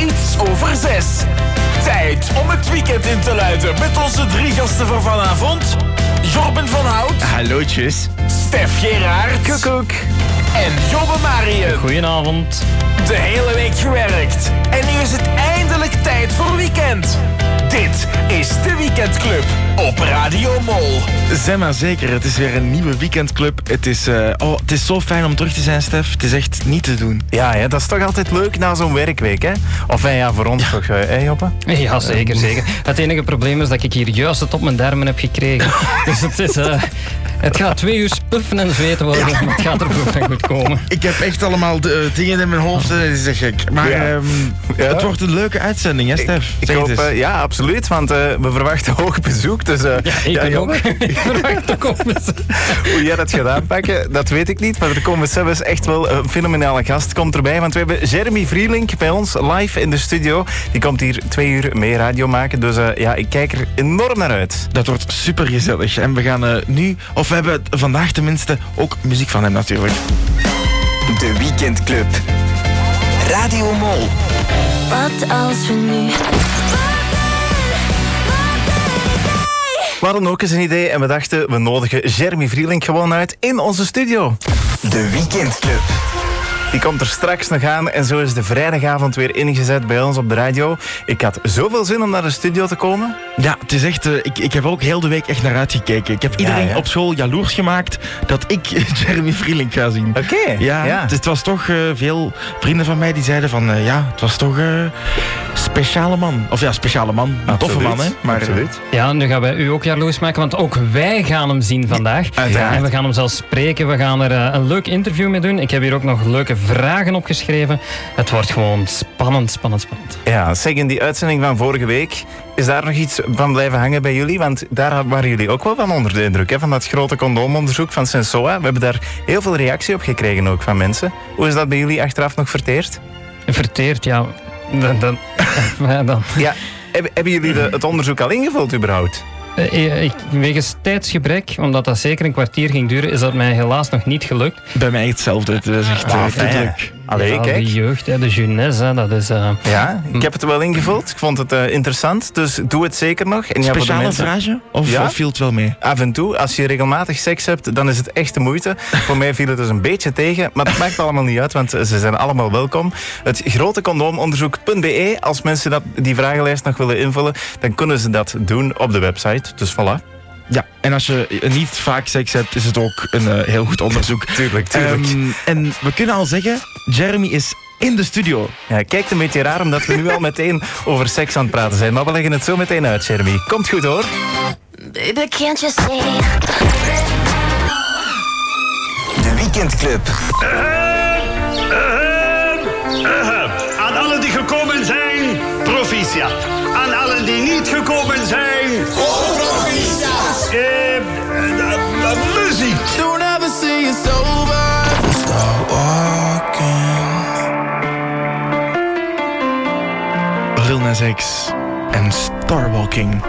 iets over zes. Tijd om het weekend in te luiden met onze drie gasten van vanavond. Jorben van Hout, Hallootjes. Stef Gerard Koekoek. en Jobbe Marien. Goedenavond. De hele week gewerkt. En nu is het eindelijk tijd voor weekend. Dit is de Weekendclub op Radio Mol. Zeg maar zeker, het is weer een nieuwe weekendclub. Het is, eh, oh, het is zo fijn om terug te zijn, Stef. Het is echt niet te doen. Ja, hè, dat is toch altijd leuk na zo'n werkweek, hè? Of eh, ja, voor ons toch, eh, hè, Joppe? Ja, zeker, zeker. Het enige probleem is dat ik hier juist het op mijn darmen heb gekregen. Dus het, is, eh, het gaat twee uur spuffen en zweten worden. maar Het gaat er van goed komen. Ik heb echt allemaal de, eh, dingen in mijn hoofd. Het is echt gek. Maar Ja. ehm, Ja. het wordt een leuke uitzending, hè, Stef? Ik het hoop, eh, ja, absoluut, want eh, we verwachten hoog bezoek. Dus eh, Ja, ik ook. Ik verwacht ook op. hoe jij dat gaat aanpakken, dat weet ik niet. Maar er komen zelfs echt wel een fenomenale gast komt erbij. Want we hebben Jeremy Vrielink bij ons live in de studio. Die komt hier twee uur mee radio maken. Dus eh, ja, ik kijk er enorm naar uit. Dat wordt super gezellig. En we gaan eh, nu, of we hebben vandaag tenminste ook muziek van hem natuurlijk. De Weekendclub. Radio Mol. Wat als we nu We hadden ook eens een idee en we dachten, we nodigen Jeremy Vrielink gewoon uit in onze studio. De Weekendclub. Die komt er straks nog aan en zo is de vrijdagavond weer ingezet bij ons op de radio. Ik had zoveel zin om naar de studio te komen. Ja, het is echt, eh, ik, ik heb ook heel de week echt naar uitgekeken. Ik heb iedereen ja. op school jaloers gemaakt dat ik Jeremy Vrielink ga zien. Oké. Ja, Het, het was toch eh, veel vrienden van mij die zeiden van eh, ja, het was toch eh speciale man. Of ja, speciale man. Een toffe man, hè? Maar Absoluut. Ja, nu gaan wij u ook jaloers maken, want ook wij gaan hem zien vandaag. uiteraard. En we gaan hem zelfs spreken. We gaan er een leuk interview mee doen. Ik heb hier ook nog leuke vragen opgeschreven. Het wordt gewoon spannend, spannend, spannend. Ja, zeg, in die uitzending van vorige week, is daar nog iets van blijven hangen bij jullie? Want daar waren jullie ook wel van onder de indruk, hè? van dat grote condoomonderzoek van Sensoa. We hebben daar heel veel reactie op gekregen ook van mensen. Hoe is dat bij jullie achteraf nog verteerd? Verteerd, ja. Dan, dan, ja, dan. Ja, hebben, hebben jullie de- het onderzoek al ingevuld überhaupt? Eh, ik, wegens tijdsgebrek, omdat dat zeker een kwartier ging duren, is dat mij helaas nog niet gelukt. bij mij hetzelfde. Het is echt eh, Ah, druk. Allee, ja, kijk. De jeugd, hè, de jeunesse, hè, dat is... eh, Ja, ik heb het wel ingevuld. Ik vond het eh, interessant, dus doe het zeker nog. En ja, Speciale mensen-? Of, Ja? of viel het wel mee? Af en toe, als je regelmatig seks hebt, dan is het echt de moeite. Voor mij viel het dus een beetje tegen, maar dat maakt allemaal niet uit, want ze zijn allemaal welkom. Het grotecondoomonderzoek.be, als mensen dat, die vragenlijst nog willen invullen, dan kunnen ze dat doen op de website. Dus voilà. Ja, en als je niet vaak seks hebt, is het ook een eh, heel goed onderzoek. Tuurlijk, tuurlijk. Ehm, en we kunnen al zeggen, Jeremy is in de studio. ja, het kijkt een beetje raar, omdat we nu al meteen over seks aan het praten zijn. Maar we leggen het zo meteen uit, Jeremy. Komt goed hoor. Baby, can't you see? De Weekendclub. Aan allen die gekomen zijn, proficiat. Aan allen die niet gekomen zijn... proficiat! Eh, muziek. Don't ever it's over. Start walking. Lil Nas X en Starwalking.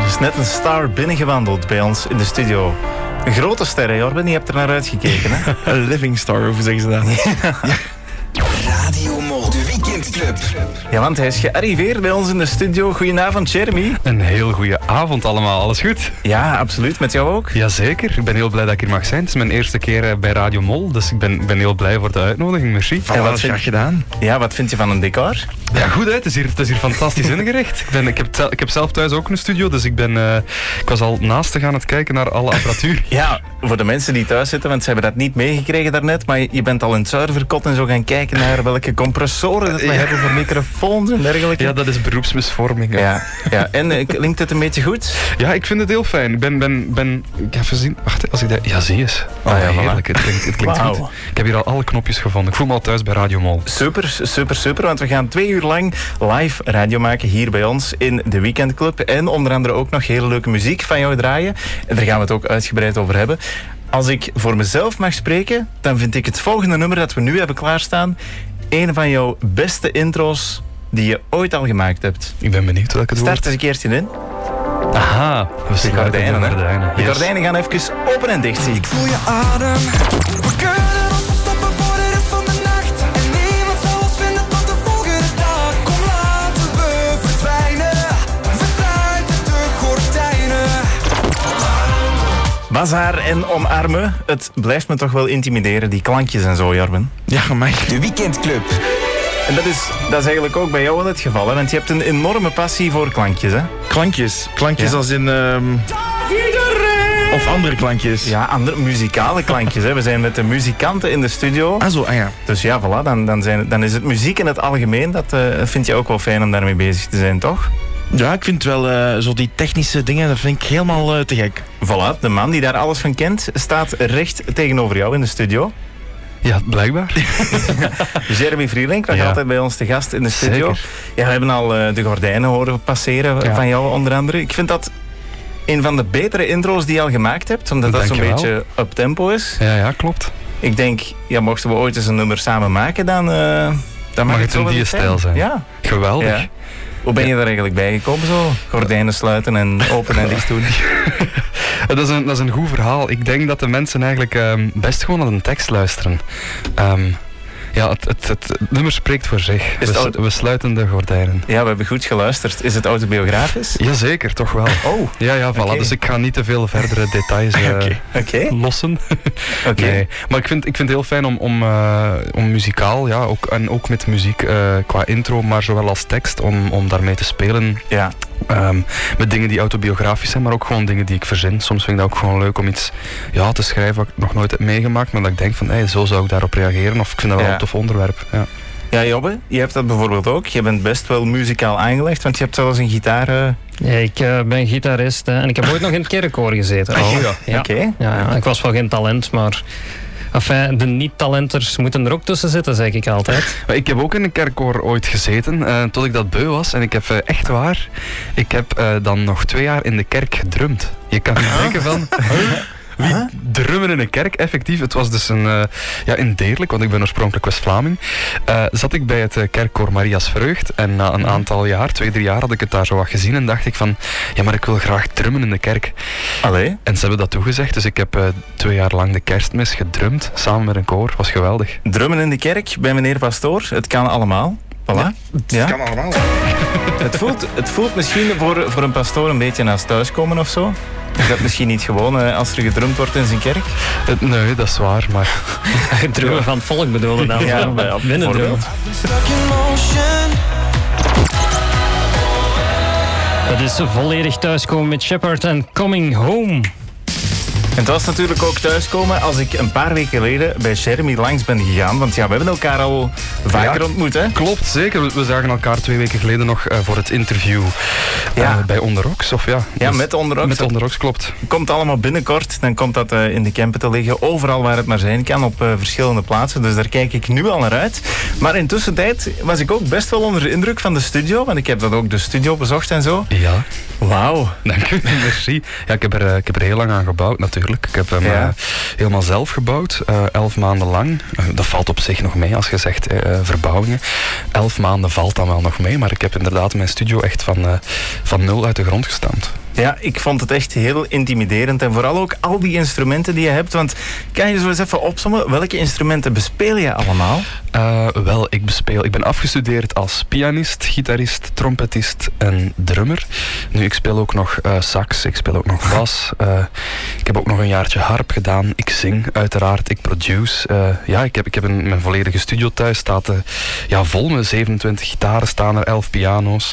Er is net een star binnengewandeld bij ons in de studio. Een grote ster, Jorben? Je hebt er naar uitgekeken, hè? Een living star, hoe zeggen ze dat? De Weekendclub. Ja, want hij is gearriveerd bij ons in de studio. Goedenavond, Jeremy. Een heel goede avond allemaal, alles goed? Ja, absoluut. Met jou ook? Jazeker, ik ben heel blij dat ik hier mag zijn. Het is mijn eerste keer eh, bij Radio Mol, dus ik ben, ben heel blij voor de uitnodiging, merci. Van wat wat vind- graag gedaan. Ja, wat vind je van een decor? Ja, goed hè, het is hier, het is hier fantastisch ingericht. Ik, ben, ik, heb, ik heb zelf thuis ook een studio, dus ik, ben, eh, ik was al naast te gaan het kijken naar alle apparatuur. Ja, voor de mensen die thuis zitten, want ze hebben dat niet meegekregen daarnet, maar je bent al in het zuiverkot en zo gaan kijken naar welke compressoren dat we hebben voor microfoons en dergelijke. Ja, dat is beroepsmisvorming. ja, ja. En eh, klinkt het een beetje goed? Ja, ik vind het heel fijn. Ik ben, ben, ben ik ga even zien. Wacht, als ik dat... Ja, zie eens. Oh, Ah, ja, voilà. heerlijk. Het klinkt, het klinkt goed. Ik heb hier al alle knopjes gevonden. Ik voel me al thuis bij Radio Mol. Super, super, super, want we gaan twee uur lang live radio maken hier bij ons in de Weekendclub. En onder andere ook nog hele leuke muziek van jou draaien. En daar gaan we het ook uitgebreid over hebben. Als ik voor mezelf mag spreken, dan vind ik het volgende nummer dat we nu hebben klaarstaan een van jouw beste intro's die je ooit al gemaakt hebt. Ik ben benieuwd welke het Start wordt. eens een keertje in. Aha, we De gordijnen, de hè? gordijnen. De Yes. gordijnen gaan even open en dicht zien. Voel je adem. Bazaar en omarmen. Het blijft me toch wel intimideren, die klankjes en zo, Jarben. Ja, maar De Weekendclub. En dat is, dat is eigenlijk ook bij jou wel het geval, hè? want je hebt een enorme passie voor klankjes. Hè? klankjes. Klankjes Ja. als in... ehm, of andere klankjes. Ja, andere muzikale klankjes. Hè? We zijn met de muzikanten in de studio. Ah zo, ah ja. Dus ja, voilà, dan, dan, zijn, dan is het muziek in het algemeen. Dat eh, vind je ook wel fijn om daarmee bezig te zijn, toch? Ja, ik vind wel eh, zo die technische dingen, dat vind ik helemaal eh, te gek. Voilà, de man die daar alles van kent, staat recht tegenover jou in de studio. Ja, blijkbaar. Jeremy Vrielink, Ja. altijd bij ons te gast in de studio. Zeker. Ja, we hebben al eh, de gordijnen horen passeren Ja. van jou onder andere. Ik vind dat een van de betere intro's die je al gemaakt hebt, omdat dat zo'n beetje up-tempo is. Ja, ja, klopt. Ik denk, ja, mochten we ooit eens een nummer samen maken, dan, eh, dan mag het het in die stijl zijn. Ja. Geweldig. ja. Hoe ben je er eigenlijk bij gekomen zo? Gordijnen sluiten en open en dicht doen. Dat is, een, dat is een goed verhaal. Ik denk dat de mensen eigenlijk ehm, best gewoon naar een tekst luisteren. Ehm, ja, het, het, het, nummer spreekt voor zich. Is We, sluiten de gordijnen. Ja, we hebben goed geluisterd. Is het autobiografisch? Jazeker, toch wel. Oh, Ja, ja, voilà. Dus ik ga niet te veel verdere details oké. lossen. Oké. Nee. Maar ik vind, ik vind het heel fijn om, om, eh, om muzikaal, ja, ook, en ook met muziek eh, qua intro, maar zowel als tekst, om, om daarmee te spelen. Ja. Ehm, met dingen die autobiografisch zijn, maar ook gewoon dingen die ik verzin. Soms vind ik dat ook gewoon leuk om iets ja, te schrijven wat ik nog nooit heb meegemaakt, maar dat ik denk van, hey, zo zou ik daarop reageren. Of ik vind dat wel Ja. Tof onderwerp. Ja. Ja, Jobbe, je hebt dat bijvoorbeeld ook. Je bent best wel muzikaal aangelegd, want je hebt zelfs een gitaar... eh, Ja, ik eh, ben gitarist hè, en ik heb ooit nog in het kerkkoor gezeten. Oh, ja. Ja. Oké. Ja, ja, ik was wel geen talent, maar enfin, de niet-talenters moeten er ook tussen zitten, zeg ik altijd. Maar ik heb ook in een kerkkoor ooit gezeten, eh, tot ik dat beu was. En ik heb echt waar, ik heb eh, dan nog twee jaar in de kerk gedrumd. Je kan niet denken van... Wie drummen in een kerk, effectief. Het was dus een, eh, ja, in Deerlijk, want ik ben oorspronkelijk West-Vlaming. eh, zat ik bij het eh, kerkkoor Maria's Vreugd. En na een aantal jaar, twee, drie jaar, had ik het daar zo wat gezien. En dacht ik van, ja, maar ik wil graag drummen in de kerk. Allee. En ze hebben dat toegezegd. Dus ik heb twee jaar lang de kerstmis gedrumd, samen met een koor. Was geweldig. Drummen in de kerk bij meneer Pastoor. Het kan allemaal. Voilà. Ja. kan allemaal. Het, voelt, het voelt misschien voor, voor een pastoor een beetje als thuiskomen of zo. Is dat misschien niet gewoon eh, als er gedrumd wordt in zijn kerk? Eh, nee, dat is waar, maar... Drummen van het volk bedoelde dan. Ja, Ja, binnen. Dat is volledig thuiskomen met Shepard en Coming Home. En het was natuurlijk ook thuiskomen als ik een paar weken geleden bij Jeremy langs ben gegaan. Want ja, we hebben elkaar al vaker Ja. ontmoet, hè? Klopt, zeker. We, zagen elkaar twee weken geleden nog eh, voor het interview eh, bij Onderox. Of ja, Ja, dus- met Onderox. Met Onderox, klopt. Komt allemaal binnenkort. Dan komt dat eh, in de camper te liggen. Overal waar het maar zijn kan. Op verschillende plaatsen. Dus daar kijk ik nu al naar uit. Maar intussen tijd was ik ook best wel onder de indruk van de studio. Want ik heb dat ook de studio bezocht en zo. Ja, Wauw. dank u. Merci. Ja, ik heb, er, ik heb er heel lang aan gebouwd, natuurlijk. Ik heb hem Ja. eh, helemaal zelf gebouwd, eh, elf maanden lang. Eh, dat valt op zich nog mee, als je zegt verbouwingen. Elf maanden valt dan wel nog mee, maar ik heb inderdaad mijn studio echt van, van nul uit de grond gestampt. Ja, ik vond het echt heel intimiderend. En vooral ook al die instrumenten die je hebt. Want kan je zo eens even opzommen? Welke instrumenten bespeel je allemaal? Eh, wel, ik bespeel. Ik ben afgestudeerd als pianist, gitarist, trompetist en drummer. Nu, ik speel ook nog eh, sax, ik speel ook nog bas. Eh, ik heb ook nog een jaartje harp gedaan. Ik zing uiteraard, ik produce. Ja, ik heb, ik heb een, mijn volledige studio thuis. Staat ja, vol met 27 gitaren, staan er 11 piano's.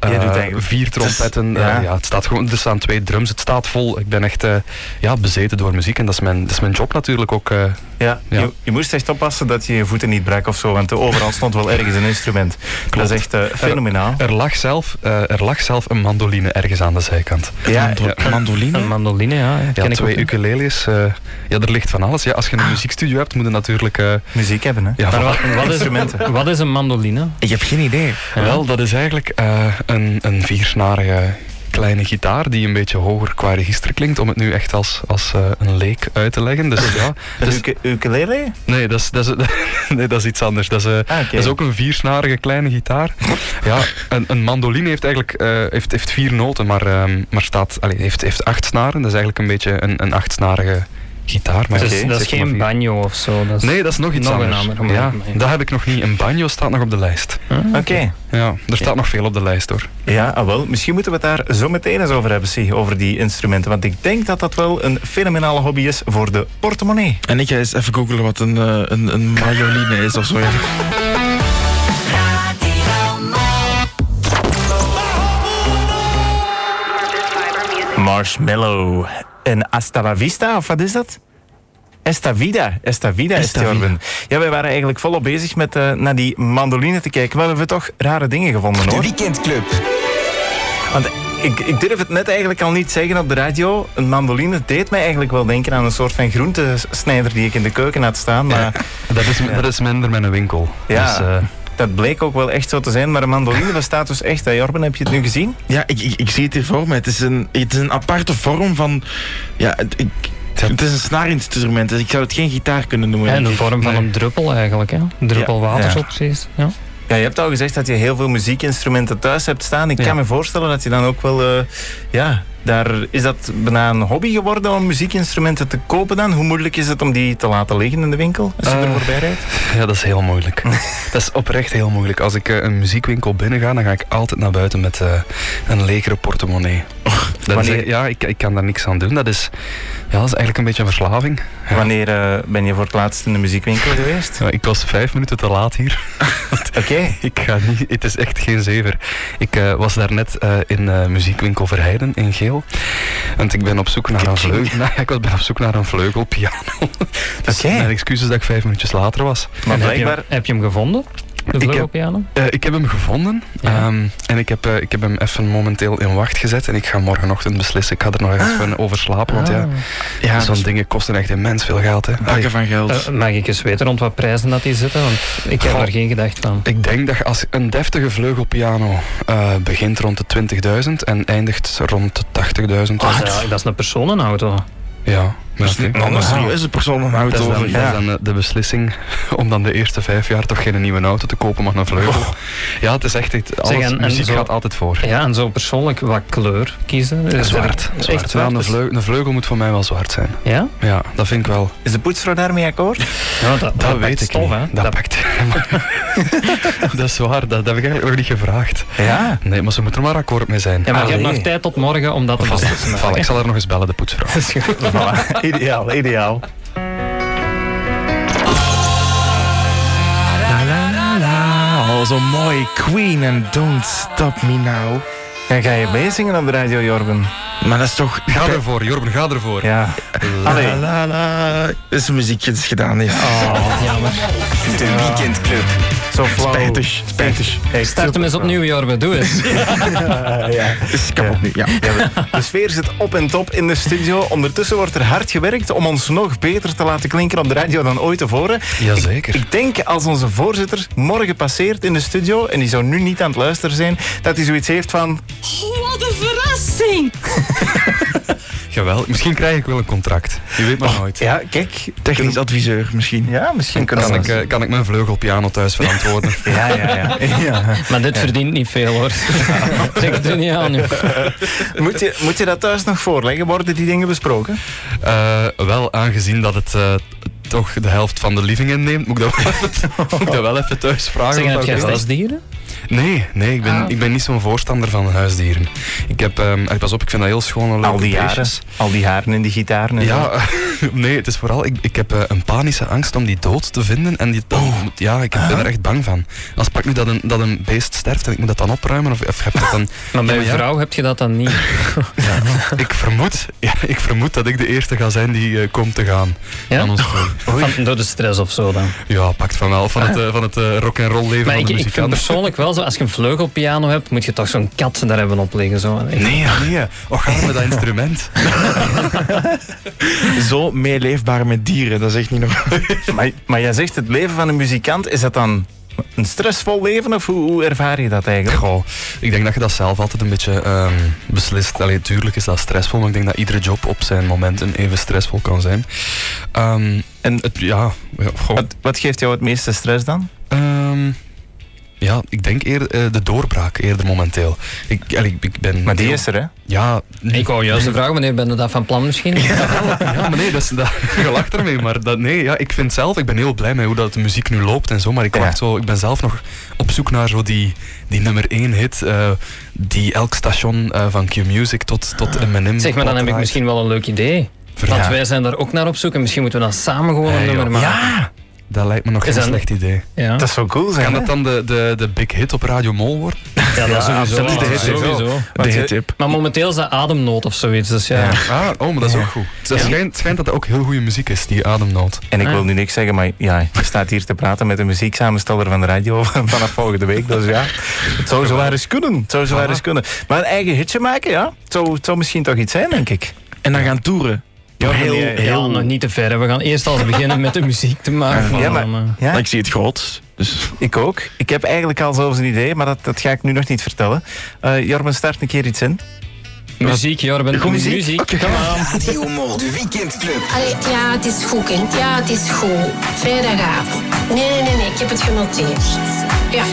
Jij doet eigenlijk- vier trompetten. ja. Ja, het staat gewoon, er staan twee drums, het staat vol. Ik ben echt eh, ja, bezeten door muziek en dat is mijn, dat is mijn job natuurlijk ook. eh, Ja, Ja. Je, je moest echt oppassen dat je je voeten niet brak of zo. Want overal stond wel ergens een instrument. Dat is echt eh, fenomenaal. Er lag, zelf, eh, er lag zelf een mandoline ergens aan de zijkant. Ja, Mando- ja. Mandoline. Een mandoline, ja. Ja, twee ukuleles. eh, ja, er ligt van alles. Ja, als je een muziekstudio hebt, moet je natuurlijk... eh, muziek hebben, hè? ja, Maar wat, wat, is, Instrumenten. wat is een mandoline? Ik heb geen idee. Ja. Wel, dat is eigenlijk eh, een, een viersnarige kleine gitaar die een beetje hoger qua register klinkt, om het nu echt als, als eh, een leek uit te leggen. Dus ja, dus, ukulele? nee, dat is, dat, is, nee, dat is iets anders. Dat is, eh, Ah, dat is ook een viersnarige kleine gitaar. Ja, een, een mandoline heeft eigenlijk eh, heeft, heeft vier noten, maar, ehm, maar staat, allee, heeft, heeft acht snaren. Dat is eigenlijk een beetje een, een achtsnarige gitaar. Maar Dus ja, dat is maar geen vier. banjo of zo. Dat is Nee, dat is nog iets nog anders. een ander. maar- ja, maar- dat heb ik nog niet. Een banjo staat nog op de lijst. Oké. Ja, er staat nog veel op de lijst hoor. Ja, ah, wel. Misschien moeten we het daar zo meteen eens over hebben, zie, over die instrumenten. Want ik denk dat dat wel een fenomenale hobby is voor de portemonnee. En ik ga eens even googlen wat een, eh, een, een marjoline is of zo. ja. Marshmallow. En Hasta la Vista, of wat is dat? Esta Vida. Esta Vida is. Jorben. Ja, wij waren eigenlijk volop bezig met eh, naar die mandoline te kijken. Maar we hebben toch rare dingen gevonden, De hoor. Weekendclub. Want ik, ik durf het net eigenlijk al niet zeggen op de radio. Een mandoline deed mij eigenlijk wel denken aan een soort van groentesnijder die ik in de keuken had staan. Maar Dat is, dat is minder met een winkel. Ja. Dus, eh, dat bleek ook wel echt zo te zijn. Maar een mandoline bestaat dus echt. Hè, Jorben, heb je het nu gezien? Ja, ik, ik, ik zie het hier voor me. Het is een, het is een aparte vorm van... Ja, het, ik, het is een snaarinstrument, dus ik zou het geen gitaar kunnen noemen. Ja, in de vorm van Nee. een druppel eigenlijk. Hè? Een druppel Ja, water ja. zo precies. Ja. Ja, je hebt al gezegd dat je heel veel muziekinstrumenten thuis hebt staan. Ik Ja. kan me voorstellen dat je dan ook wel... eh, ja, daar is dat bijna een hobby geworden om muziekinstrumenten te kopen dan? Hoe moeilijk is het om die te laten liggen in de winkel als je er Eh, voorbij rijdt? ja, dat is heel moeilijk. dat is oprecht heel moeilijk. Als ik eh, een muziekwinkel binnen ga, dan ga ik altijd naar buiten met eh, een legere portemonnee. Dat is, ja, ik, ik kan daar niks aan doen. Dat is, ja, dat is eigenlijk een beetje een verslaving. Ja. Wanneer ben je voor het laatst in de muziekwinkel geweest? Ja, ik was vijf minuten te laat hier. Oké. Ik ga niet, het is echt geen zever. Ik was daarnet in eh, muziekwinkel Verheiden in Geel. Want ik ben op zoek naar een vleugel. Nou, ik was ben op zoek naar een vleugelpiano. dus mijn excuus is dat ik vijf minuutjes later was. Maar blijkbaar... heb je hem gevonden? De Ik heb- vleugelpiano? Eh, ik heb hem gevonden. Ja. Ehm, en ik heb, eh, ik heb hem even momenteel in wacht gezet. En ik ga morgenochtend beslissen. Ik ga er nog even over slapen. Want ja, Ja, zo'n dat dingen kosten echt immens veel geld. Hè. Van geld. Eh, mag ik eens weten rond wat prijzen dat die zitten? Want ik heb Goh. daar geen gedacht van. Ik denk dat als een deftige vleugelpiano eh, begint rond de 20.000 en eindigt rond de 80.000. Dat is, eh, dat is een personenauto. Ja, maar dat is serieuze persoon een Dat auto. is dan, dat ja. is dan de beslissing om dan de eerste vijf jaar toch geen nieuwe auto te kopen, maar een vleugel. Ja, het is echt, het, alles, Zeg, en- en muziek zo- gaat altijd voor. Ja, en zo persoonlijk wat kleur kiezen. Is Zwart. er- zwart. Echt een, vleugel, een vleugel moet voor mij wel zwart zijn. Ja? Ja, dat vind ik wel. Is de poetsvrouw daarmee akkoord? Ja, dat, dat, Dat, pakt weet ik stof, niet. hè. Dat, Dat- pakt. dat is waar, dat, dat heb ik eigenlijk nog niet gevraagd. Ja. Nee, maar ze moeten er maar akkoord mee zijn. Ja, maar je hebt nog tijd tot morgen om dat te ik zal haar nog eens bellen, de poetsvrouw. Dat is goed. Voilà. Ideaal, ideaal. La la la. Oh, mooi. Queen en Don't Stop Me Now. Ja, ga je meezingen op de radio, Jorben? Maar dat is toch... Ga ervoor, Jorben, ga ervoor. Ja. Allee. La la la. Dat is muziekjes gedaan. Ja. Oh, jammer. De Weekendclub. Zo flauw. Spijtig, spijtig. Echt Start hem eens opnieuw, Jorbe. Doe eens. ja. Is kapot nu, ja. Ja, de sfeer zit op en top in de studio. Ondertussen wordt er hard gewerkt om ons nog beter te laten klinken op de radio dan ooit tevoren. Jazeker. Ik denk als onze voorzitter morgen passeert in de studio, en die zou nu niet aan het luisteren zijn, dat hij zoiets heeft van... Wat een verrassing! Geweldig. Misschien krijg ik wel een contract. Je weet maar nooit. Ja, kijk. Technisch adviseur misschien. Ja, misschien Kan ik, eh, kan ik mijn vleugelpiano thuis verantwoorden? Ja, ja, ja. ja. Maar dit verdient niet veel, hoor. Trek het er niet aan, joh. Moet, je, moet je dat thuis nog voorleggen? Worden die dingen besproken? Eh, wel, aangezien dat het eh, toch de helft van de living inneemt, moet ik dat wel even, moet ik dat wel even thuis vragen. Zeg, heb dat huisdieren? Nee, nee ik, ben, Ah. ik ben niet zo'n voorstander van huisdieren. Ik heb, ehm, eh, pas op, ik vind dat heel schoon en Al die jaren. beestjes. Al die haren en die gitaren. En. Ja, nee, het is vooral, ik, ik heb eh, een panische angst om die dood te vinden. En die, dan, ja, ik ben er echt bang van. Als pak nu dat een, dat een beest sterft en ik moet dat dan opruimen, of, of heb je dat dan... Maar bij Ja, een ja. vrouw heb je dat dan niet. Ik vermoed, ja, ik vermoed dat ik de eerste ga zijn die eh, komt te gaan Ja? aan ons. Van, door de stress of zo dan. Ja, pakt van wel. Van het, eh, van het eh, rock and roll leven Maar van ik, de ik vind muzikant. persoonlijk wel zo, als je een vleugelpiano hebt, moet je toch zo'n kat daar hebben op liggen. Zo. Nee, nee. Och, ga met dat instrument. Zo meeleefbaar met dieren, dat is echt niet nog... Maar, maar jij zegt het leven van een muzikant, is dat dan een stressvol leven of hoe, hoe ervaar je dat eigenlijk? Goh, ik denk dat je dat zelf altijd een beetje ehm, beslist. Allee, tuurlijk is dat stressvol, maar ik denk dat iedere job op zijn momenten even stressvol kan zijn. Ehm, en het, ja, goh. Wat, wat geeft jou het meeste stress dan? Ehm, Ja, ik denk eerder eh, de doorbraak eerder momenteel. Ik, ik, ik ben Maar die heel- is er, hè? Ja, Ik wou juist de vraag, wanneer ben je dat van plan misschien? ja, maar nee, dat is, dat, je lacht ermee. Maar dat, nee, ja, ik vind zelf, ik ben heel blij met hoe dat de muziek nu loopt en zo. Maar ik, Ja. wacht zo, ik ben zelf nog op zoek naar zo die, die nummer 1 hit. eh, die elk station eh, van Q-Music tot, tot M&M Zeg maar, dan heb ik misschien wel een leuk idee. Want wij zijn daar ook naar op zoek en misschien moeten we dan samen gewoon een nummer joh. maken. Ja, Dat lijkt me nog Is geen dat- slecht idee. Ja, dat zou cool zijn. Kan hè? dat dan de, de, de big hit op Radio Mol worden? ja, dat is sowieso. absoluut, de hit is sowieso. De hit-tip. Maar momenteel is dat ademnood of zoiets. Dus ja. Ja. Ah, oh, maar dat is ook goed. Het schijnt, schijnt dat dat ook heel goede muziek is, die ademnoot. En ik Ah. wil nu niks zeggen, maar ja, je staat hier te praten met een muzieksamensteller van de radio vanaf volgende week. Dus ja, het zou zo eens kunnen. Het zou zo eens kunnen. Maar een eigen hitje maken, ja, het zou, het zou misschien toch iets zijn, denk ik. En dan gaan toeren. Ja, heel, nog niet te ver. We gaan eerst al beginnen met de muziek te maken. Ja, maar- Dan, eh, Ja, Ik zie het groot. Dus ik ook. Ik heb eigenlijk al zelfs een idee, maar dat, dat ga ik nu nog niet vertellen. Eh Jorben, start een keer iets in. muziek, Jorben. Goed muziek? muziek. Radio Mol, de weekendclub. Allee, ja, het is goed, kind. Ja, het is goed. Vrijdagavond. Nee, nee, nee, nee, ik heb het genoteerd. Ja.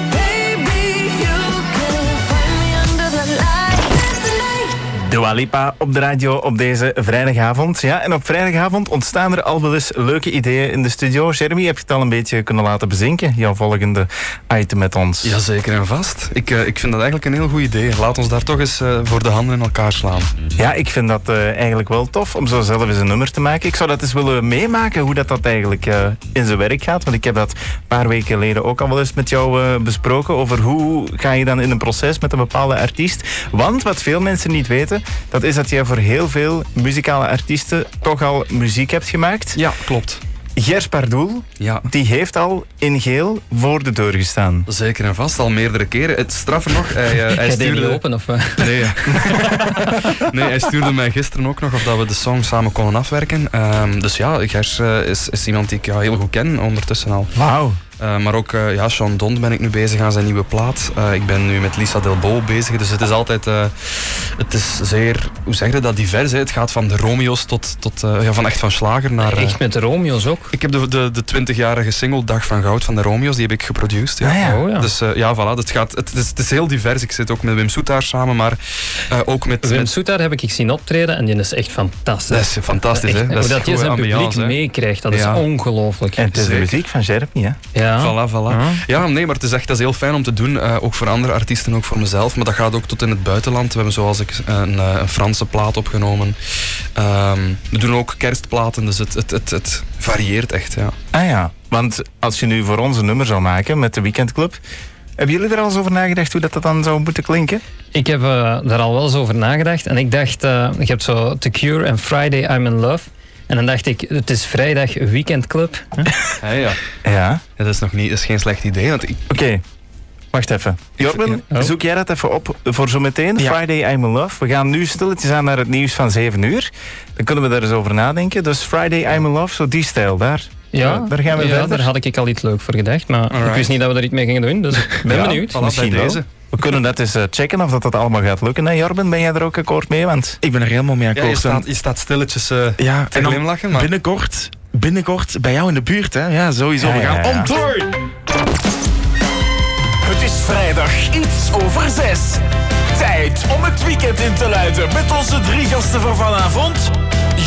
Dua Lipa op de radio op deze vrijdagavond. Ja, en op vrijdagavond ontstaan er al wel eens leuke ideeën in de studio. Jeremy, heb je het al een beetje kunnen laten bezinken? Jouw volgende item met ons. Jazeker en vast. Ik, eh, ik vind dat eigenlijk een heel goed idee. Laat ons daar toch eens eh, voor de handen in elkaar slaan. Ja, ik vind dat eh, eigenlijk wel tof om zo zelf eens een nummer te maken. Ik zou dat eens willen meemaken, hoe dat, dat eigenlijk in zijn werk gaat. Want ik heb dat een paar weken geleden ook al wel eens met jou besproken. Over hoe ga je dan in een proces met een bepaalde artiest. Want wat veel mensen niet weten, dat is dat jij voor heel veel muzikale artiesten toch al muziek hebt gemaakt. Ja, klopt. Gers Pardoel, Ja. die heeft al in geel voor de deur gestaan. Zeker en vast, al meerdere keren. Het straffer nog, hij, eh, hij die niet stuurde... open? Of? Nee. nee, hij stuurde mij gisteren ook nog of dat we de song samen konden afwerken. Ehm, dus ja, Gers eh, is, is iemand die ik ja, heel goed ken ondertussen al. Wauw. Eh, maar ook eh ja, Sean Don ben ik nu bezig aan zijn nieuwe plaat. Eh, ik ben nu met Lisa Delbo bezig. Dus het is altijd... eh, het is zeer... Hoe zeg je dat? Divers. Hè? Het gaat van de Romeo's tot... tot eh, ja, van echt van slager naar... Echt met de Romeo's ook. ik heb de, de, de 20-jarige single Dag van Goud van de Romeo's. Die heb ik geproduceerd. Ja. Ah, ja. Oh ja. Dus eh, ja, voilà. Het, gaat, het, is, het is heel divers. Ik zit ook met Wim Soetaar samen, maar eh, ook met... Wim met Soetaar heb ik zien optreden en die is echt fantastisch. dat is fantastisch, hè? Dat hoe dat je zijn publiek meekrijgt, dat Ja. is ongelooflijk. En het is de muziek van Jeremy, hè? Ja. Voilà, voilà. Ja. Ja, nee, maar het is echt dat is heel fijn om te doen. eh, ook voor andere artiesten, ook voor mezelf. Maar dat gaat ook tot in het buitenland. We hebben zoals ik een, eh, een Franse plaat opgenomen. Ehm, we doen ook kerstplaten, dus het, het, het, het varieert echt. Ja. Ah ja, want als je nu voor ons een nummer zou maken met de Weekendclub, hebben jullie er al eens over nagedacht hoe dat, dat dan zou moeten klinken? Ik heb eh, daar al wel eens over nagedacht. En ik dacht, eh, je hebt zo The Cure en Friday I'm in Love. En dan dacht ik, het is vrijdag weekendclub. hè? ja. Ja. Ja, dat is nog niet, dat is geen slecht idee. Want ik, Oké, wacht even. Jorben, Ja. Oh. zoek jij dat even op voor zometeen? Ja. Friday I'm in Love. We gaan nu stilletjes aan naar het nieuws van 7 uur. Dan kunnen we daar eens over nadenken. Dus Friday I'm in Love, zo die stijl daar. Ja, daar gaan we ja, verder. daar had ik al iets leuk voor gedacht. Maar ik wist niet dat we er iets mee gingen doen. Dus ik ben Ja, benieuwd. voilà, Misschien wel. deze. We kunnen dat eens eh, checken of dat, dat allemaal gaat lukken. Hè, Jorben, ben jij er ook akkoord mee? Want ik ben er helemaal mee Ja, je, akkoord. staat, je staat stilletjes eh, ja, te en dan glimlachen. Maar binnenkort, binnenkort bij jou in de buurt. Hè? Ja, sowieso. Ja, We gaan ja, ja. on tour. Het is vrijdag iets over zes. Tijd om het weekend in te luiden met onze drie gasten van vanavond.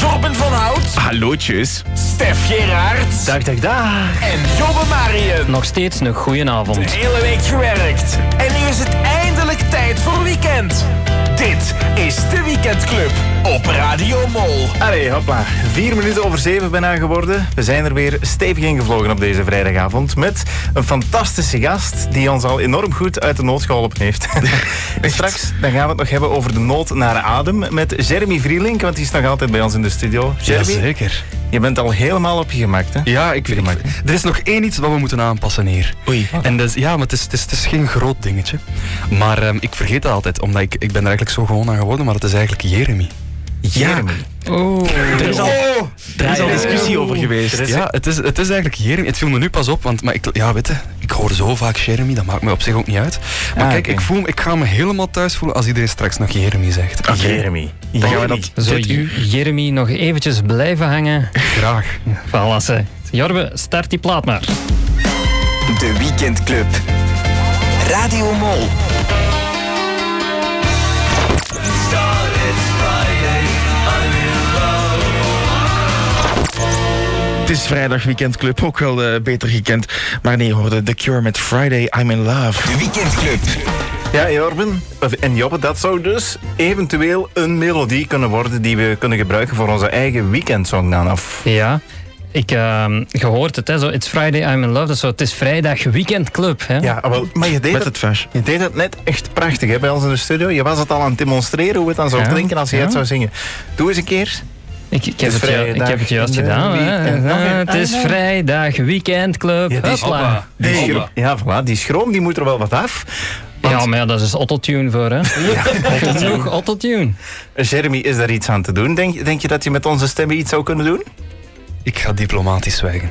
Jorben van Hout, Hallootjes. Stef Gerard dag, dag, dag. en Jobbe Marien. Nog steeds een goeie avond. De hele week gewerkt. En nu is het eindelijk tijd voor weekend. Dit is de Weekendclub op Radio Mol. Allee, hopla. Vier minuten over zeven bijna geworden. We zijn er weer stevig ingevlogen op deze vrijdagavond. Met een fantastische gast die ons al enorm goed uit de nood geholpen heeft. En Straks dan gaan we het nog hebben over de nood naar adem met Jeremy Vrielink, want die is nog altijd bij ons in de studio. Jeremy, Jazeker. je bent al helemaal op je gemak, hè? Ja, ik, ik, er is nog één iets wat we moeten aanpassen hier. Oei. En dat is, ja, maar het is, het, is, het is geen groot dingetje. Maar ehm, ik vergeet dat altijd, omdat ik, ik ben er eigenlijk zo gewoon aan geworden, maar het is eigenlijk Jeremy. Jeremy. Oh. Er is al, er is al discussie over geweest. Ja, het is, het is eigenlijk Jeremy. Het viel me nu pas op, want maar ik, ja, weet je, ik hoor zo vaak Jeremy, dat maakt me op zich ook niet uit. Maar Ah, kijk, ik, voel, ik ga me helemaal thuis voelen als iedereen straks nog Jeremy zegt. Jeremy. Dan gaan we Jeremy. dat Zo, dit uur. Jeremy, nog eventjes blijven hangen. Graag. Voilà, ze. Jorbe, start die plaat maar. De Weekendclub. Radio Mol. Is vrijdag weekendclub, ook wel eh, beter gekend. Maar nee, hoorde The Cure met Friday I'm in Love. De Weekendclub. Ja, Jorben en Jobbe, dat zou dus eventueel een melodie kunnen worden die we kunnen gebruiken voor onze eigen weekendsong dan. Of Ja. Ik, ehm je hoort het, hè, zo, It's Friday, I'm in love. Dus zo, het is vrijdag weekendclub. Hè? Ja, wel, maar je deed, Met het, het je deed het net echt prachtig hè, bij ons in de studio. Je was het al aan het demonstreren hoe het dan zou Ja, klinken als je ja. het zou zingen. Doe eens een keer. Ik, ik, heb het, ju- ik heb het juist gedaan. Weekend. Ah, het is ja. vrijdag weekendclub. Ja, die is- Hopla. Die schroom, ja, voilà, die schroom die moet er wel wat af. Want Ja, maar ja, dat is autotune voor, hè? Genoeg autotune. Jeremy, is daar iets aan te doen? Denk, denk je dat je met onze stemmen iets zou kunnen doen? Ik ga diplomatisch zwijgen.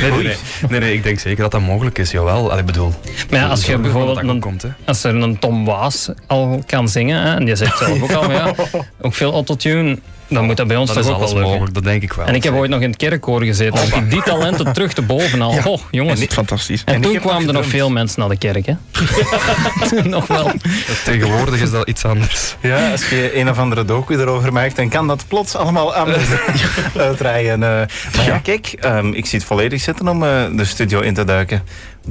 Nee, nee, nee. nee, nee, ik denk zeker dat dat mogelijk is, jawel. Allee, ik bedoel... Maar ja, als je bijvoorbeeld dat dat een, komt, hè. als er een Tom Waas al kan zingen, hè, en die zegt zelf ook al, ja, ook veel autotune, dan moet dat bij ons Dat toch ook wel lukken. mogelijk, dat denk ik wel. En ik heb ooit nog in het kerkkoor gezeten. Heb ik die talenten terug te boven al. Oh, jongens. Niet fantastisch. En, toen kwamen er nog veel mensen naar de kerk, hè? nog wel. Tegenwoordig is dat iets anders. Ja, als je een of andere docu erover maakt, dan kan dat plots allemaal anders uitdraaien. Eh, maar ja, kijk, ehm, ik zie het volledig zitten om eh, de studio in te duiken.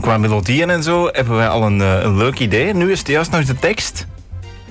Qua melodieën en zo hebben wij al een, eh, een leuk idee. Nu is het juist nog de tekst.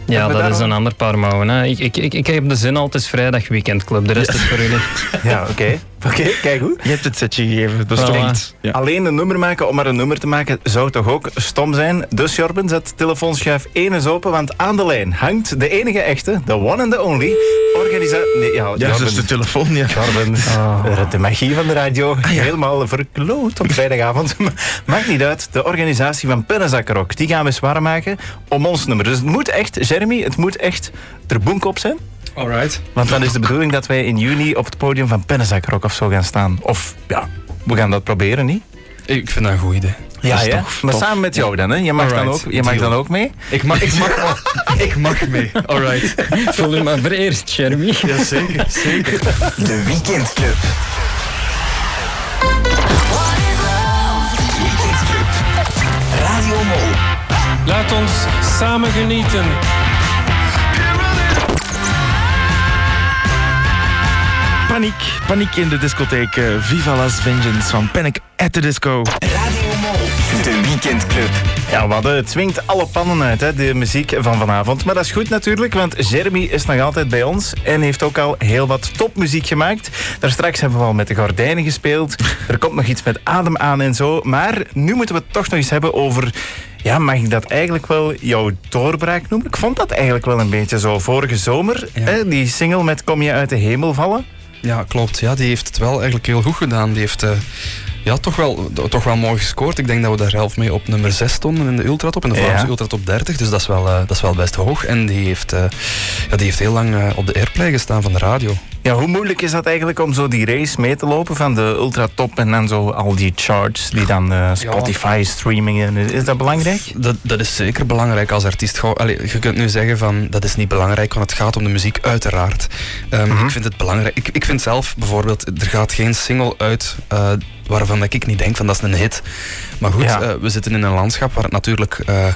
Ja, dat is een ander paar mouwen. Hè. Ik, ik, ik, ik heb de zin al, het is vrijdag weekendclub. De rest is voor jullie. Ja, oké. Oké, kijk goed. Je hebt het setje gegeven, dus niet. Ja. Alleen een nummer maken om maar een nummer te maken zou toch ook stom zijn. Dus Jorben, zet telefoonschuif 1 eens open, want aan de lijn hangt de enige echte, de one and the only, organisatie... Nee, ja, Ja, Jorben. dus de telefoon, ja. Jorben, eh, de magie van de radio, helemaal verkloot op vrijdagavond. Maakt niet uit, de organisatie van Pennenzakkerok, die gaan we zwaar maken om ons nummer. Dus het moet echt, Jeremy, het moet echt er boek op zijn. Alright. Want dan is de bedoeling dat wij in juni op het podium van Pennenzakkerok of zo gaan staan. Of ja, we gaan dat proberen, niet? Ik vind dat een goed idee. Ja, ja. toch maar tof. samen met jou dan, hè? Je mag, dan ook, je mag dan ook mee. Ik mag, ik mag, ik mag mee. Alright. Voel je maar vereerd, Jeremy. Ja, zeker, zeker. De Weekendclub. Weekendclub. Radio Mol. Laat ons samen genieten. Paniek, paniek in de discotheek. eh, Viva Las Vengeance van Panic at the Disco. Radio Mol. De Weekendclub. Ja, wat het swingt alle pannen uit, hè, de muziek van vanavond. Maar dat is goed natuurlijk, want Jeremy is nog altijd bij ons en heeft ook al heel wat topmuziek gemaakt. Daar straks hebben we al met de gordijnen gespeeld. Er komt nog iets met adem aan en zo. Maar nu moeten we het toch nog eens hebben over... Ja, mag ik dat eigenlijk wel jouw doorbraak noemen? Ik vond dat eigenlijk wel een beetje zo. Vorige zomer, Ja. hè, die single met Kom je uit de hemel vallen. Ja, klopt. Ja, die heeft het wel eigenlijk heel goed gedaan. Die heeft eh, ja, toch, wel, toch wel mooi gescoord. Ik denk dat we daar zelf mee op nummer 6 stonden in de Ultratop. In de Vlaamse Ja. Ultratop 30. Dus dat is wel, eh, dat is wel best hoog. En die heeft, eh, ja, die heeft heel lang op de airplay gestaan van de radio. Ja, hoe moeilijk is dat eigenlijk om zo die race mee te lopen van de ultratop en dan zo al die charts die dan eh, Spotify streamingen. Is dat belangrijk? Dat, dat is zeker belangrijk als artiest. Allee, je kunt nu zeggen van dat is niet belangrijk, want het gaat om de muziek, uiteraard. Ehm, Mhm. Ik vind het belangrijk. Ik, ik vind zelf bijvoorbeeld, er gaat geen single uit eh, waarvan dat ik niet denk van dat is een hit. Maar goed, Ja. eh, we zitten in een landschap waar het natuurlijk eh,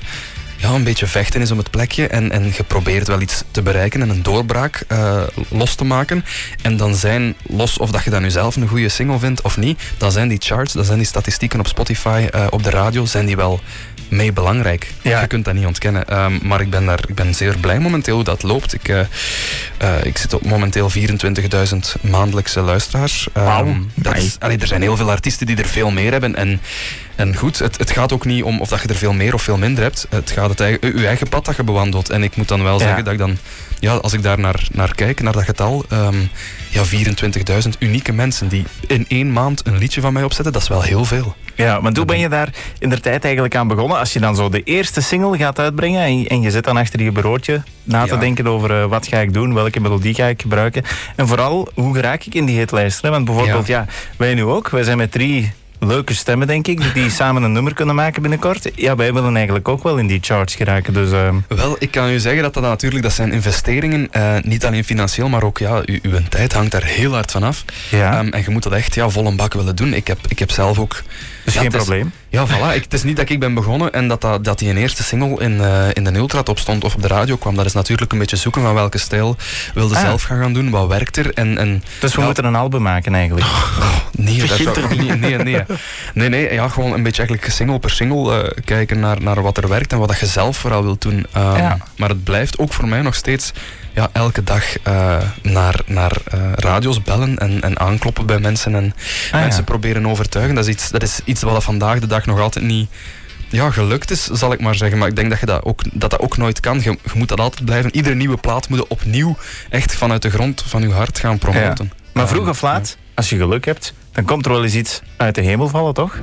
ja, een beetje vechten is om het plekje. En, en je probeert wel iets te bereiken en een doorbraak eh, los te maken. En dan zijn, los of dat je dat nu zelf een goede single vindt of niet, dan zijn die charts, dan zijn die statistieken op Spotify, eh, op de radio, zijn die wel mee belangrijk. Ja. Je kunt dat niet ontkennen. Ehm, maar ik ben, daar, ik ben zeer blij momenteel hoe dat loopt. Ik, eh, ik zit op momenteel 24.000 maandelijkse luisteraars. Wauw. dat is, allee, er zijn heel veel artiesten die er veel meer hebben. En, en goed, het, het gaat ook niet om of dat je er veel meer of veel minder hebt. Het gaat het eigen, je eigen pad dat je bewandelt. En ik moet dan wel Ja. zeggen dat ik dan, ja, als ik daar naar, naar kijk, naar dat getal, ehm, ja, 24.000 unieke mensen die in één maand een liedje van mij opzetten, dat is wel heel veel. Ja, maar hoe ben je daar in de tijd eigenlijk aan begonnen? Als je dan zo de eerste single gaat uitbrengen en je, en je zit dan achter je bureautje na te Ja. denken over eh, wat ga ik doen, welke melodie ga ik gebruiken. En vooral, hoe geraak ik in die hitlijsten? hè? Want bijvoorbeeld, ja. wij nu ook, wij zijn met drie leuke stemmen, denk ik, die samen een nummer kunnen maken binnenkort. Ja, wij willen eigenlijk ook wel in die charts geraken. Dus, ehm, Wel, ik kan u zeggen dat dat natuurlijk, dat zijn investeringen, eh, niet alleen financieel, maar ook ja, u, uw tijd hangt daar heel hard van af. Ja. Ehm, en je moet dat echt ja, vol een bak willen doen. Ik heb, ik heb zelf ook... Dus ja, geen is- probleem. Ja, voilà. Ik, het is niet dat ik ben begonnen en dat, dat, dat die een eerste single in, eh, in de Ultra top stond of op de radio kwam. Dat is natuurlijk een beetje zoeken van welke stijl wilde Ah. zelf gaan gaan doen, wat werkt er. En, en, Dus we ja, moeten een album maken eigenlijk. Nee, dat Begint zou niet. Nee, nee. Nee, nee, ja, gewoon een beetje eigenlijk single per single eh, kijken naar, naar wat er werkt en wat dat je zelf vooral wilt doen. Ehm, Ja. Maar het blijft ook voor mij nog steeds ja, elke dag eh, naar, naar eh, radio's bellen en, en aankloppen bij mensen en Ah, mensen ja. proberen overtuigen. Dat is iets, dat is iets wat vandaag de dag nog altijd niet ja, gelukt is, zal ik maar zeggen. Maar ik denk dat je dat ook, dat, dat ook nooit kan. Je, je moet dat altijd blijven. Iedere nieuwe plaat moet je opnieuw echt vanuit de grond van je hart gaan promoten. Maar Ehm, vroeg of laat, als je geluk hebt, dan komt er wel eens iets uit de hemel vallen, toch?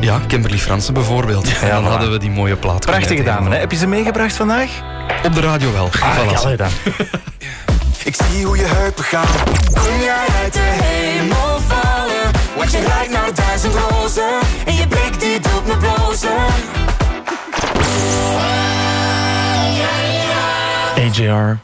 Ja, Kimberly Fransen bijvoorbeeld. en dan voilà. hadden we die mooie plaat. Prachtige dame, hè? Heb je ze meegebracht vandaag? Op de radio wel. Ah, Voilà. dan. Ik zie hoe je heupen gaan. Kom jij uit de hemel vallen? Want je rijdt naar duizend rozen. En je blik die doet me blozen. AJR.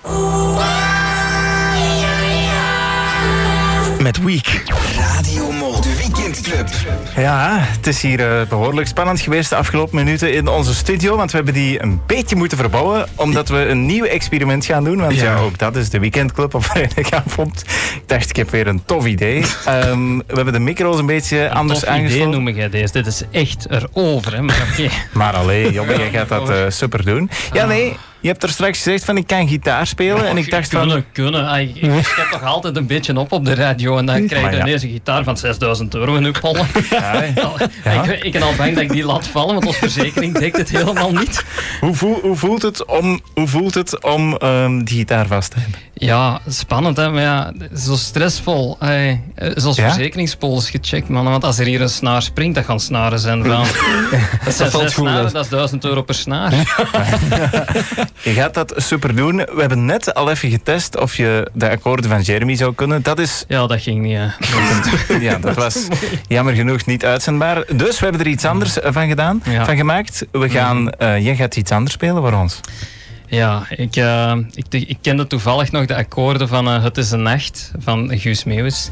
Met Week. Radio Mol, de weekendclub. Ja, het is hier eh, behoorlijk spannend geweest de afgelopen minuten in onze studio. Want we hebben die een beetje moeten verbouwen. Omdat we een nieuw experiment gaan doen. Want ja, Ja. ook dat is de weekendclub op vrijdagavond. Ik dacht, ik heb weer een tof idee. Ehm, we hebben de micro's een beetje anders Tof idee aangesloten. noem jij deze. Dit is echt erover, hè. Maar oké. Maar alleen, jongen, jij gaat dat eh, super doen. Ja, nee, je hebt er straks gezegd van ik kan gitaar spelen. en ik dacht van... Kunnen, kunnen. Ai, Ik, ik schep toch altijd een beetje op op de radio en dan krijg je ja. ineens een gitaar van 6000 euro in uw pollen. Ja, Ik, ik ben al bang dat ik die laat vallen, want onze verzekering dekt het helemaal niet. hoe, voel- hoe voelt het om, hoe voelt het om ehm, die gitaar vast te hebben? Ja, spannend hè, maar ja, zo stressvol. Eh, zoals Ja? verzekeringspolis gecheckt, man. Want als er hier een snaar springt, dat gaan snaren zijn van... Dat zijn valt goed, snaren, dat- dat is 1000 euro per snaar. Je gaat dat super doen. We hebben net al even getest of je de akkoorden van Jeremy zou kunnen. Dat is, Ja, dat ging niet. hè. ja, dat was jammer genoeg niet uitzendbaar. Dus we hebben er iets anders eh, van gedaan, Ja. Mhm. van gemaakt. We gaan, eh, jij gaat iets anders spelen voor ons. Ja, ik, eh, ik, ik kende toevallig nog de akkoorden van eh, Het is een nacht van Guus Meeuwis.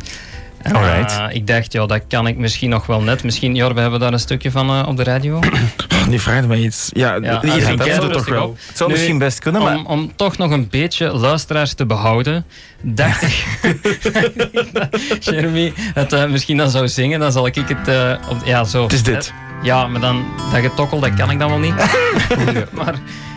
Alright. eh, ik dacht, ja, dat kan ik misschien nog wel net. Misschien, Jor, we hebben daar een stukje van op de radio. Die vraagt me iets. Ja, ah, kent ja, het toch wel. op. Het zou Nu, misschien best kunnen, maar... Om, om toch nog een beetje luisteraars te behouden, dacht ik Jeremy het misschien dan zou zingen. Dan zal ik het op, ja, zo. Het is dit. Ja, maar dan dat getokkel, dat kan ik dan wel niet. maar,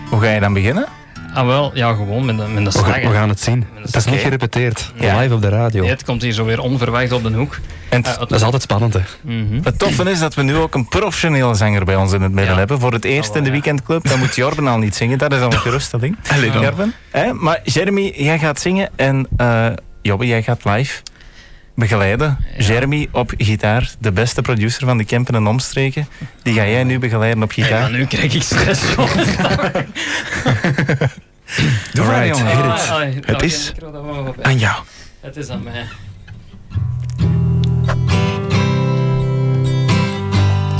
Hoe ga je dan beginnen? ah wel, ja, gewoon met de, met de We, slag. gaan, we gaan het zien. Het is niet gerepeteerd. Ja. Live op de radio. Nee, het komt hier zo weer onverwacht op de hoek. En Eh, Dat is altijd spannend, hè. Mhm. het toffe is dat we nu ook een professionele zanger bij ons in het midden Ja. hebben. Voor het eerst in de weekendclub. Dan moet Jorben al niet zingen. Dat is al een geruststelling. Allee dan. Jorben. Hè? Maar Jeremy, jij gaat zingen en eh Jobbe, jij gaat live begeleiden. Ja. Jeremy op gitaar, de beste producer van de Kempen en Omstreken. Die ga jij nu begeleiden op gitaar. maar nu krijg ik stress. van. Doe maar, jongen. hit it. Ah, ah, Het is. Aan jou. Het is aan mij.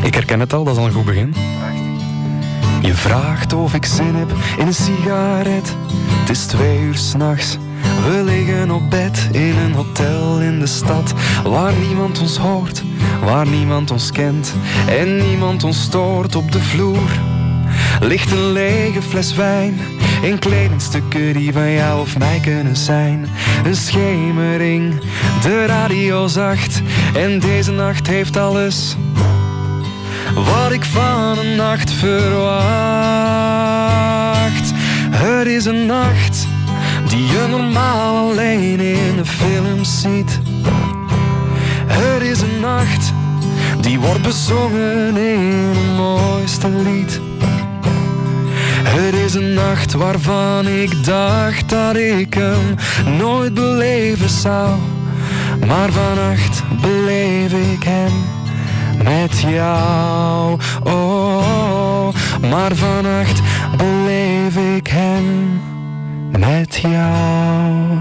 Ik herken het al, dat is al een goed begin. Je vraagt of ik zin heb in een sigaret. Het is twee uur s'nachts. We liggen op bed in een hotel in de stad. Waar niemand ons hoort, waar niemand ons kent. En niemand ons stoort op de vloer. Ligt een lege fles wijn. In kledingstukken die van jou of mij kunnen zijn. Een schemering, de radio zacht. En deze nacht heeft alles wat ik van een nacht verwacht. Het is een nacht die je normaal alleen in de films ziet. Het is een nacht die wordt bezongen in het mooiste lied. Het is een nacht waarvan ik dacht dat ik hem nooit beleven zou. Maar vannacht beleef ik hem met jou. Oh, maar vannacht beleef ik hem met jou.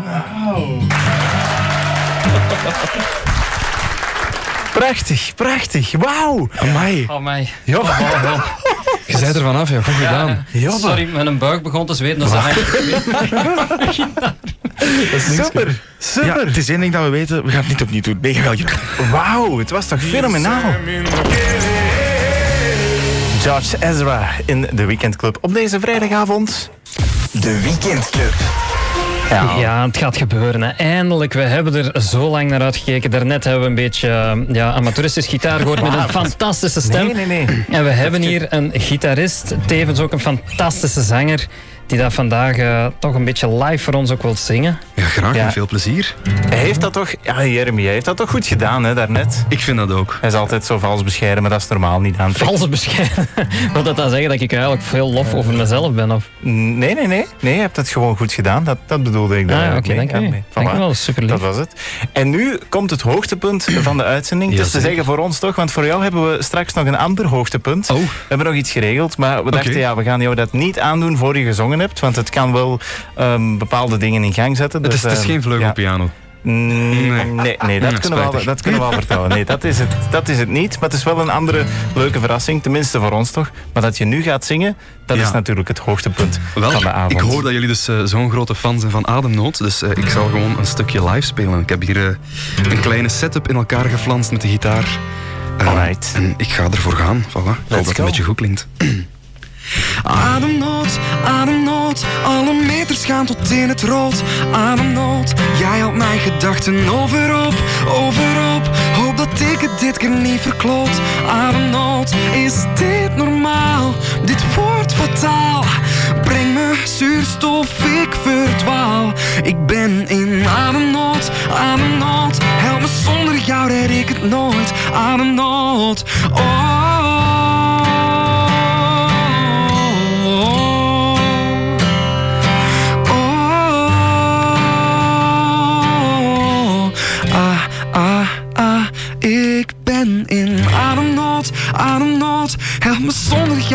Prachtig, prachtig. Wauw. Amai. Oh mij. Ja. Je zei er vanaf, ja. Goed gedaan. Jobbe. Sorry, mijn buik begon te zweten. Dat is Super, Ja, super. het is één ding dat we weten, we gaan het niet opnieuw doen. Nee, geweldig. Wauw, het was toch fenomenaal. George Ezra in de Weekendclub op deze vrijdagavond. De Weekendclub. Ja, Ja, het gaat gebeuren. Hè. Eindelijk, we hebben er zo lang naar uitgekeken. Daarnet hebben we een beetje eh, ja, amateuristisch gitaar gehoord met een fantastische stem. Nee, nee, nee. En we hebben hier een gitarist, tevens ook een fantastische zanger, die dat vandaag eh, toch een beetje live voor ons ook wil zingen. Ja, graag Ja. en veel plezier. Hij heeft dat toch, ja, Jeremy, hij heeft dat toch goed gedaan, hè, daarnet. Ik vind dat ook. Hij is altijd zo vals bescheiden, maar dat is normaal niet aan. Valse bescheiden. Wil dat dan zeggen dat ik eigenlijk veel lof over mezelf ben? Of? Nee, nee, nee. Nee, je hebt het gewoon goed gedaan. Dat, dat bedoelde ik. daar Ah, eigenlijk oké, mee. dank. Ja, nee, Dank voilà. wel, super lief. Dat was het. En nu komt het hoogtepunt van de uitzending. Het is te zeggen voor ons toch, want voor jou hebben we straks nog een ander hoogtepunt. Oh. We hebben nog iets geregeld, maar we dachten, ja, we gaan jou dat niet aandoen voor je gezongen hebt, want het kan wel ehm, bepaalde dingen in gang zetten. Het is, Dus, het is ehm, geen vleugelpiano. Mm, Nee. Nee, nee, dat, kunnen we al, dat kunnen we al vertellen. Nee, dat is, het, dat is het niet. Maar het is wel een andere leuke verrassing, tenminste voor ons toch. Maar dat je nu gaat zingen, dat Ja. is natuurlijk het hoogtepunt Wel, van de avond. ik hoor dat jullie dus eh, zo'n grote fan zijn van Ademnood. Dus eh, ik zal gewoon een stukje live spelen. Ik heb hier eh, een kleine setup in elkaar geflanst met de gitaar. Alright. En ik ga ervoor gaan. Voilà. Ik hoop dat het een beetje goed klinkt. Ademnood, ademnood, alle meters gaan tot in het rood. Ademnood, jij had mijn gedachten overop, overop. Hoop dat ik het dit keer niet verkloot. Ademnood, is dit normaal? Dit wordt fataal. Breng me zuurstof, ik verdwaal. Ik ben in ademnood, ademnood. Help me zonder jou red ik het nooit. Ademnood, oh.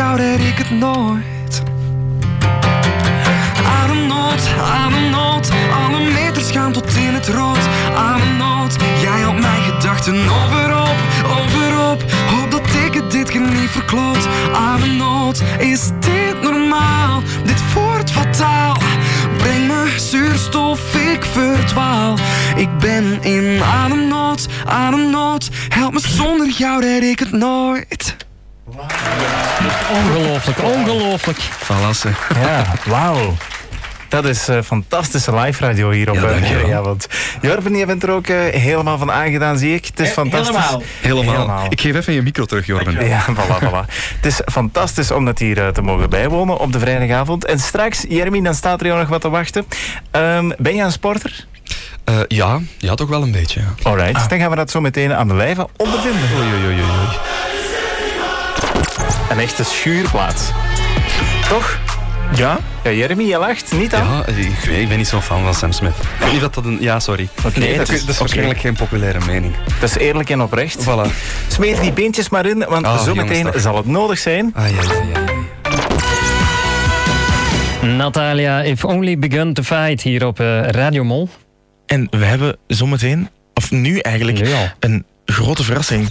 Jou red ik het nooit. Ademnood, ademnood, alle meters gaan tot in het rood. Ademnood, jij had mijn gedachten overop, overop. Hoop dat ik het dit keer niet verkloot. Ademnood, is dit normaal? Dit wordt fataal. Breng me zuurstof, ik verdwaal. Ik ben in ademnood, ademnood. Help me zonder jou red ik het nooit. Ongelooflijk, ongelooflijk. Valasse. Ja, wauw. Dat is eh, fantastische live radio hier op Ja, ja, dankjewel. vrijdagavond. Jorven, je bent er ook eh, helemaal van aangedaan, zie ik. Het is fantastisch. Helemaal. Helemaal. Ik geef even je micro terug, Jorben. Ja, voilà, voilà. Het is fantastisch om dat hier eh, te mogen bijwonen op de vrijdagavond. En straks, Jeremy, dan staat er jou nog wat te wachten. Ehm, ben je een sporter? Eh, ja, ja, toch wel een beetje. Ja. Alright, dan gaan we dat zo meteen aan de lijve ondervinden. Oei, oei, oei, oei. Een echte schuurplaat. Toch? Ja? Ja, Jeremy, je lacht niet aan? Ja, ik, weet, ik ben niet zo'n fan van Sam Smith. Ik weet niet dat dat een... Ja, sorry. Oké, nee, dat, is, dat waarschijnlijk geen populaire mening. Dat is eerlijk en oprecht. Voilà. Smeer die beentjes maar in, want Ah, zometeen jongens, toch. zal het nodig zijn. Ah, ja, ja, ja. Natalia, if only begun to fight hier op eh, Radio Mol. En we hebben zometeen, of nu eigenlijk, een grote verrassing.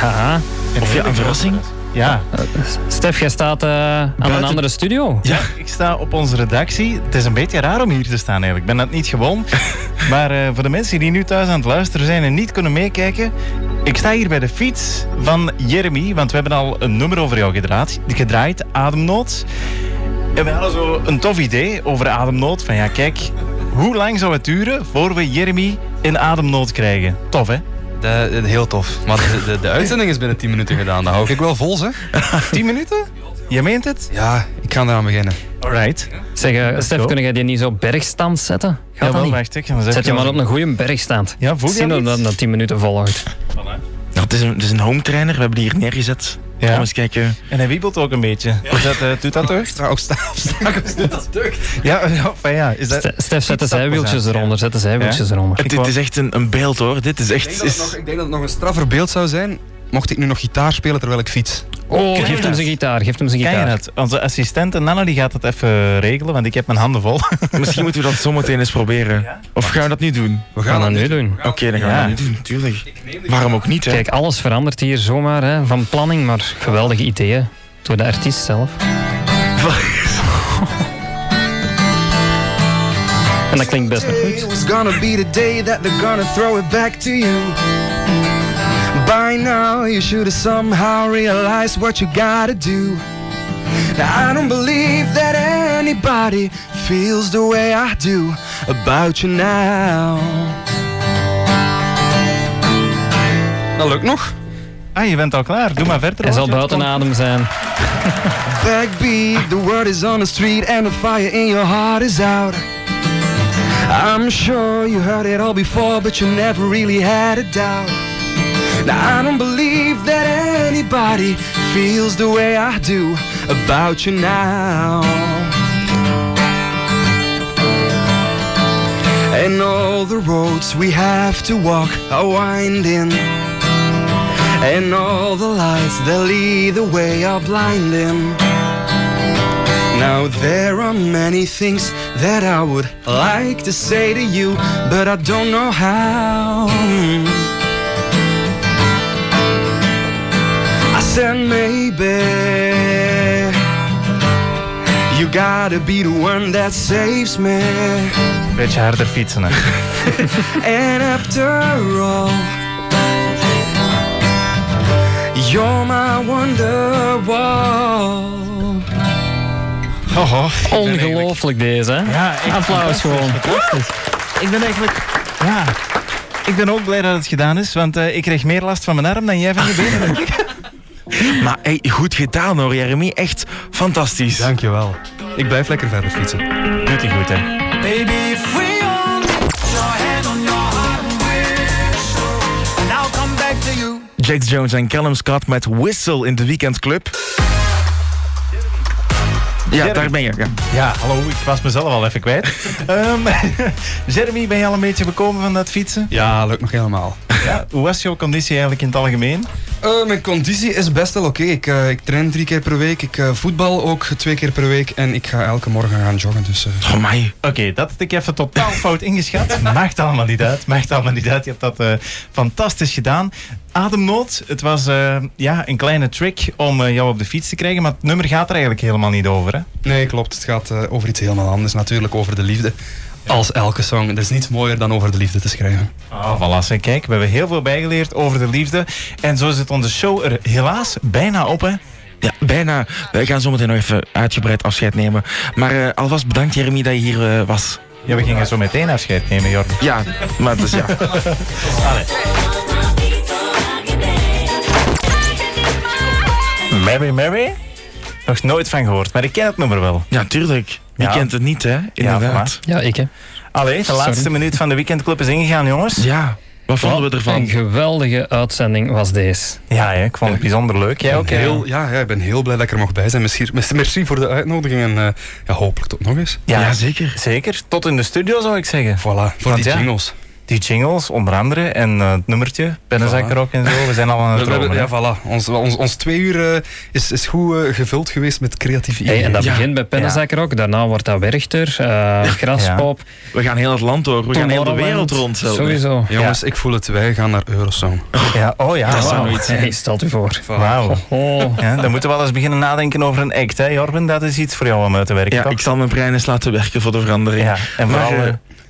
Ja. Of ja, een verrassing. Ja. Stef, jij staat eh, aan een andere studio. Ja, ik sta op onze redactie. Het is een beetje raar om hier te staan eigenlijk. Ik ben dat niet gewoon. maar eh, voor de mensen die nu thuis aan het luisteren zijn en niet kunnen meekijken. Ik sta hier bij de fiets van Jeremy, want we hebben al een nummer over jou gedraaid, gedraaid Ademnood. En we hadden zo een tof idee over ademnood. Van ja, kijk, hoe lang zou het duren voor we Jeremy in ademnood krijgen? Tof, hè? De, de- heel tof. Maar de, de, de uitzending is binnen 10 minuten gedaan. Dat hou ik wel vol, hè? 10 minuten? Je meent het? Ja, ik ga eraan beginnen. Alright. Zeg, eh, Stef, kun jij die niet zo op bergstand zetten? Gaat Ja, dat wel, niet? wacht. Ik ga eens even Zet je maar op een goede bergstand. Ja, voel je Zien dat we dat iets? dat 10 minuten volhoudt. Ja, het, is een, het is een home trainer, we hebben die hier neergezet. Ja. Eens kijken. En hij wiebelt ook een beetje. Is dat, doet dat deugd? Straks, straks doet dat deugd. Ja, ja, van ja. Is dat... Ste- Stef, zet de zijwieltjes eronder. Zet de zijwieltjes eronder. Het, dit is echt een, een beeld hoor. Dit is Ik echt. denk, dat het Is, nog, ik denk dat het nog een straffer beeld zou zijn mocht ik nu nog gitaar spelen terwijl ik fiets. Oh, geef je hem zijn gitaar. Geef hem zijn Ken je gitaar. dat? Onze assistente Nanne die gaat het even regelen, want ik heb mijn handen vol. Misschien moeten we dat zometeen eens proberen. Of gaan we dat nu doen? We We gaan dat nu doen. Oké, dan gaan Ja. we dat nu doen, tuurlijk. Waarom ook niet, hè? Kijk, alles verandert hier zomaar hè, van planning, maar geweldige ideeën door de artiest zelf. En dat klinkt best nog It goed. By now, you should have somehow realized what you gotta do. Now, I don't believe that anybody feels the way I do about you now. Dat lukt nog. Ah, je bent al klaar. Doe maar verder. Hij zal buiten adem zijn. Backbeat, the word is on the street and the fire in your heart is out. I'm sure you heard it all before, but you never really had a doubt. Now I don't believe that anybody feels the way I do about you now. And all the roads we have to walk are winding. And all the lights that lead the way are blinding. Now there are many things that I would like to say to you, but I don't know how. Said maybe you gotta be the one that saves me. Beetje harder fietsen. Hè. And after all, you're my wonderwall. Oh, oh. Ongelooflijk deze, hè? Ja, Applaus gewoon. Ik ben eigenlijk... Ja, ik ben ook blij dat het gedaan is, want eh, ik kreeg meer last van mijn arm dan jij van je benen. denk ik. Maar hey, goed gedaan hoor, Jeremy. Echt fantastisch. Dankjewel. Ik blijf lekker verder fietsen. Doet hij goed, hè? Baby, if we only put your hand on your heart and wish so, and I'll come back to you. Jax Jones en Callum Scott met Whistle in de weekendclub. Ja, Jeremy. daar ben je. Ja. Ja, hallo, ik was mezelf al even kwijt. Ehm, Jeremy, ben je al een beetje bekomen van dat fietsen? Ja, lukt nog helemaal. Ja, hoe was jouw conditie eigenlijk in het algemeen? Eh, mijn conditie is best wel oké. Ik, eh, ik train drie keer per week. Ik eh, voetbal ook twee keer per week. En ik ga elke morgen gaan joggen. Dus, eh, Oh, mij. Oké, dat had ik even totaal fout ingeschat. Maakt allemaal niet uit. Maakt allemaal niet uit. Je hebt dat eh, fantastisch gedaan. Ademnood, het was eh, ja, een kleine trick om jou op de fiets te krijgen, maar het nummer gaat er eigenlijk helemaal niet over. Hè? Nee, klopt. Het gaat over iets helemaal anders. Natuurlijk over de liefde. Als elke song. Er is niets mooier dan over de liefde te schrijven. Oh, voilà. Kijk, we hebben heel veel bijgeleerd over de liefde. En zo zit onze show er helaas bijna op. Hè? Ja, bijna. We gaan zometeen nog even uitgebreid afscheid nemen. Maar eh, alvast bedankt, Jeremy, dat je hier eh, was. Ja, we gingen zo meteen afscheid nemen, Jordi. Ja, maar dus ja. Mary Mary? Nog nooit van gehoord, maar ik ken het nummer wel. Ja, tuurlijk. Wie Ja. kent het niet, hè? Inderdaad. Ja, ik hè. Allee, de Sorry. laatste minuut van de weekendclub is ingegaan, jongens. Ja, wat vonden we Een ervan? geweldige uitzending was deze. Ja, hè, ik vond het bijzonder leuk. Jij ook? Heel, ja, ja, ik ben heel blij dat ik er mocht bij zijn. Merci, merci voor de uitnodiging. En eh, ja, hopelijk tot nog eens. Ja, Ja, zeker. Zeker. Tot in de studio, zou ik zeggen. Voilà, voor Want die ja, jingles. Die jingles, onder andere, en eh, het nummertje, pennenzakker ook en zo. We zijn al aan het dromen. ja, voilà. Ons, ons, ons twee uur eh, is, is goed eh, gevuld geweest met creatieve Hey, ideeën. en dat Ja. begint bij Pennenzakker ook. Daarna wordt dat Werchter, eh Graspop, We gaan heel het land door. We gaan heel de wereld rond. zelfs. Sowieso. Jongens, ik voel het. Wij gaan naar Eurosong. Ja, oh ja. Dat wauw. iets. Hey, stelt u voor. Wauw. Oh. Ja, dan moeten we wel eens beginnen nadenken over een act, hè, Jorben? Dat is iets voor jou om uit te werken, Ja, toch? ik zal mijn brein eens laten werken voor de verandering. Ja, en vooral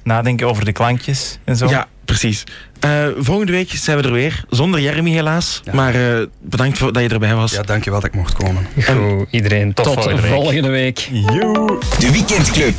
nadenken over de klankjes en zo. Ja, precies. Eh, volgende week zijn we er weer. Zonder Jeremy helaas. Ja. Maar eh, bedankt voor, dat je erbij was. Ja, dankjewel dat ik mocht komen. Goed, iedereen. Tot Tot, volgende week. volgende week. Joe. De Weekendclub.